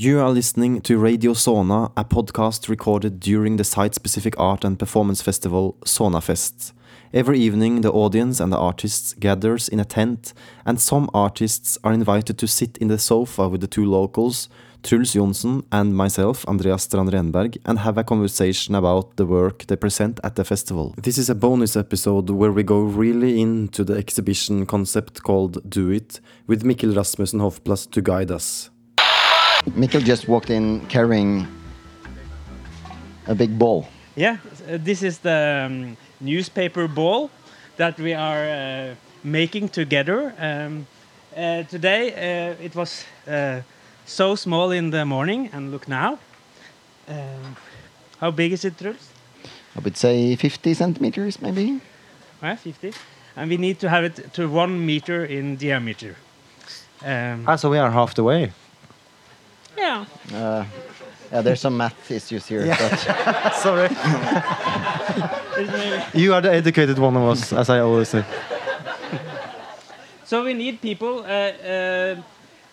You are listening to Radio Såna, a podcast recorded during the site specific art and performance festival Sånafest. Every evening, the audience and the artists gathers in a tent, and some artists are invited to sit in the sofa with the two locals, Truls Jonsson and myself, Andreas Strand Renberg, and have a conversation about the work they present at the festival. This is a bonus episode where we go really into the exhibition concept called Do It, with Mikkel Rasmussen Hofplass to guide us. Mikkel just walked in carrying a big ball. Yeah, uh, this is the um, newspaper ball that we are uh, making together. Um, uh, today uh, it was uh, so small in the morning, and look now. Um, how big is it, Truls? I would say 50 centimeters, maybe. Uh, 50. And we need to have it to one meter in diameter. Um, Ah, so we are half the way. yeah. Yeah, there's some math issues here. But Sorry. You are the educated one of us, as I always say. So we need people uh, uh,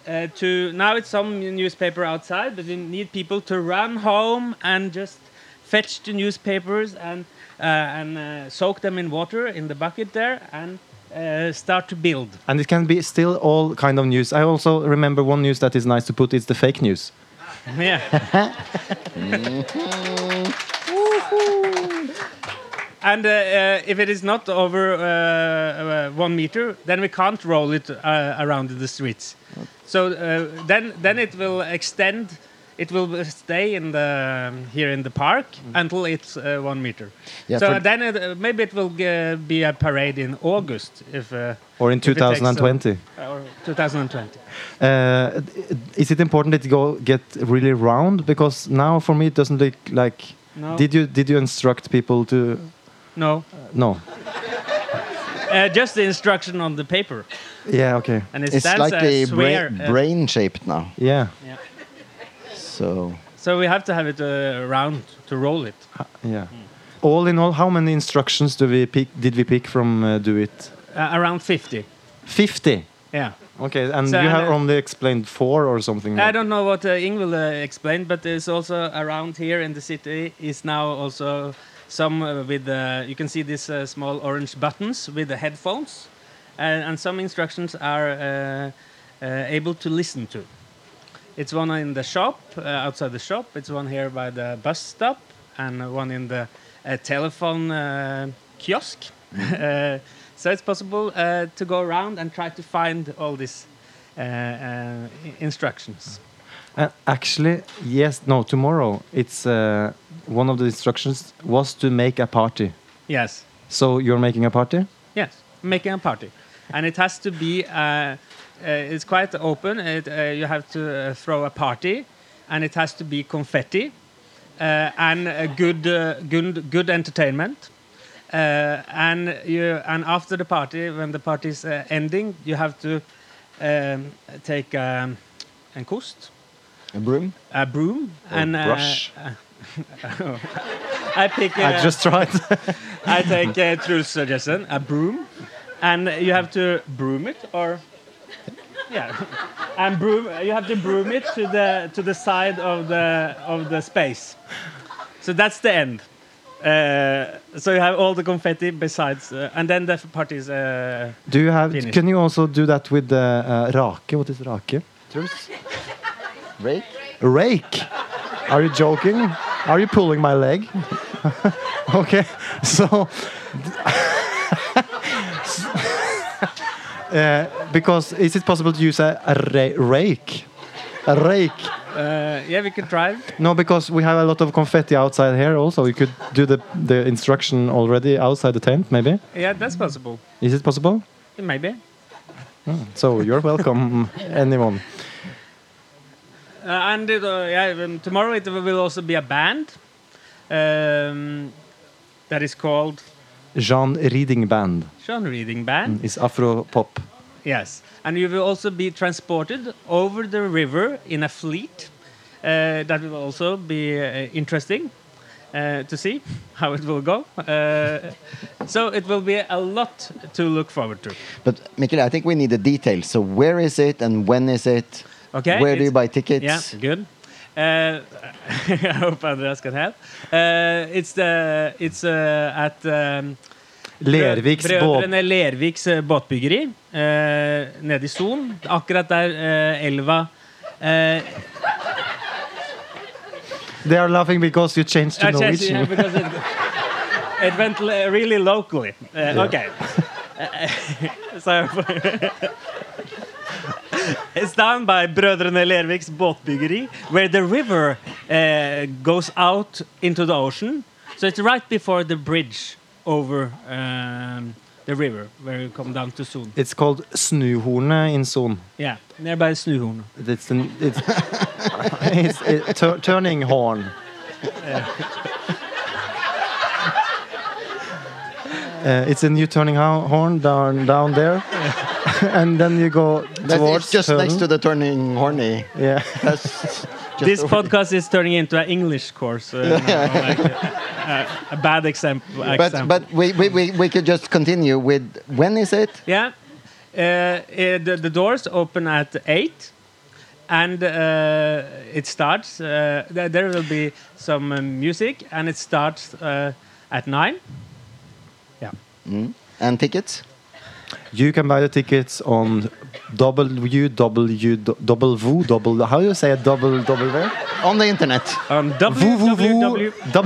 uh, to now it's some newspaper outside, but we need people to run home and just fetch the newspapers and uh, and uh, soak them in water in the bucket there and uh, start to build. And it can be still all kind of news. I also remember one news that is nice to put. It's the fake news. Yeah. And uh, uh, if it is not over uh, uh, one meter, then we can't roll it uh, around the streets. So uh, then, then it will extend. It will stay in the um, here in the park until it's uh, one meter. Yeah, so then it, uh, maybe it will uh, be a parade in August if. Uh, Or in if it takes 2020. or 2020. Uh, is it important that you go get really round? Because now for me it doesn't look like. No. Did you did you instruct people to? No. No. Uh, just the instruction on the paper, Yeah. Okay. and it it's stands slightly as bra uh, brain shaped now. Yeah. yeah. So So we have to have it uh, round to roll it. Yeah. All in all, how many instructions do we pick? Did we pick from uh, Do It? Uh, around 50. Fifty. Yeah. Okay, and So, you have uh, only explained four or something. I don't know what uh, Ingvild uh, explained, but there's also around here in the city is now also some uh, with uh, you can see these uh, small orange buttons with the headphones, and, and some instructions are uh, uh, able to listen to. It's one in the shop uh, outside the shop. It's one here by the bus stop, and one in the uh, telephone uh, kiosk. uh, so it's possible uh, to go around and try to find all these instructions. Actually, yes. No, tomorrow. It's uh, one of the instructions was to make a party. Yes, So you're making a party? yes, making a party, and it has to be. Uh, uh, it's quite open. It, uh, you have to uh, throw a party, and it has to be confetti, uh, and a good, uh, good, good entertainment. Uh, and you, and after the party, when the party is uh, ending, you have to um, take um, en kost, a broom. a broom, Or and uh, brush. I pick. Uh, I just tried. I take uh, Truls' suggestion, a broom, and you have to broom it, or yeah, and broom. You have to broom it to the to the side of the of the space. So that's the end. Uh, so you have all the confetti besides, uh, and then the party is. Uh, do you have? Finish. Can you also do that with the uh, rake? What is rake? Rake. Rake. Are you joking? Are you pulling my leg? okay, so. Uh, because is it possible to use a, a ra- rake? A rake. uh, yeah, we could try. No, because we have a lot of confetti outside here. Also, you could do the the instruction already outside the tent. Maybe Yeah, that's possible. is it possible? Maybe. So you're welcome, anyone. Uh, and it, uh, yeah, um, tomorrow it will also be a band um, that is called Jean Reading Band Sean Reading Band. is Afro pop. Yes, and you will also be transported over the river in a fleet. Uh, that will also be uh, interesting uh, to see how it will go. Uh, so it will be a lot to look forward to. But Mikkel, I think we need the details. So where is it and when is it? Okay. Where do you buy tickets? Yeah, good. Uh, I hope Andreas can help. Uh, it's the it's uh, at um, Lerviks båt... Lerviks eh, båtbyggeri eh, nede i Son. Akkurat der elva They are laughing because you changed to Norwegian. changed yeah, it, it went really locally. Okay. so it's down by Brødrene Lerviks båtbyggeri, where the river uh, goes out into the ocean. So it's right before the bridge over um, the river, where you come down to Son. It's called Snuhornet in Son. Yeah, nearby Snuhorn. It's an, it's, it's a tur- turning horn. Uh, it's a new turning ho- horn down down there, and then you go towards is just next to the turning horny. Yeah, This podcast is turning into an English course. Uh, now, like, uh, a bad example. But example. but we, we, we, we could just continue with when is it? Yeah. Uh, uh, the, the doors open at 8 and uh, it starts. Uh, th- there will be some um, music and it starts uh, at 9. Yeah. And tickets? You can buy the tickets on www. double- How do you say it? Double W. On the internet. On www.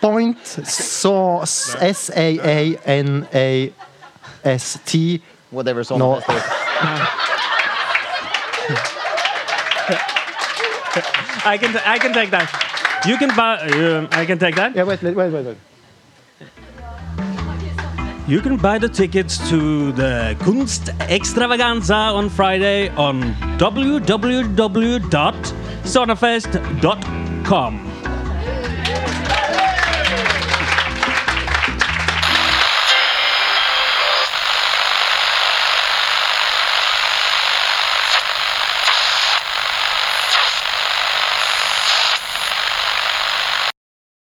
Point so s a a n a s t Whatever song No. I can, I can take that. You can buy. Um, I can take that. Yeah, wait, wait, wait, wait. You can buy the tickets to the Kunst Extravaganza on Friday on www.sonafest.com.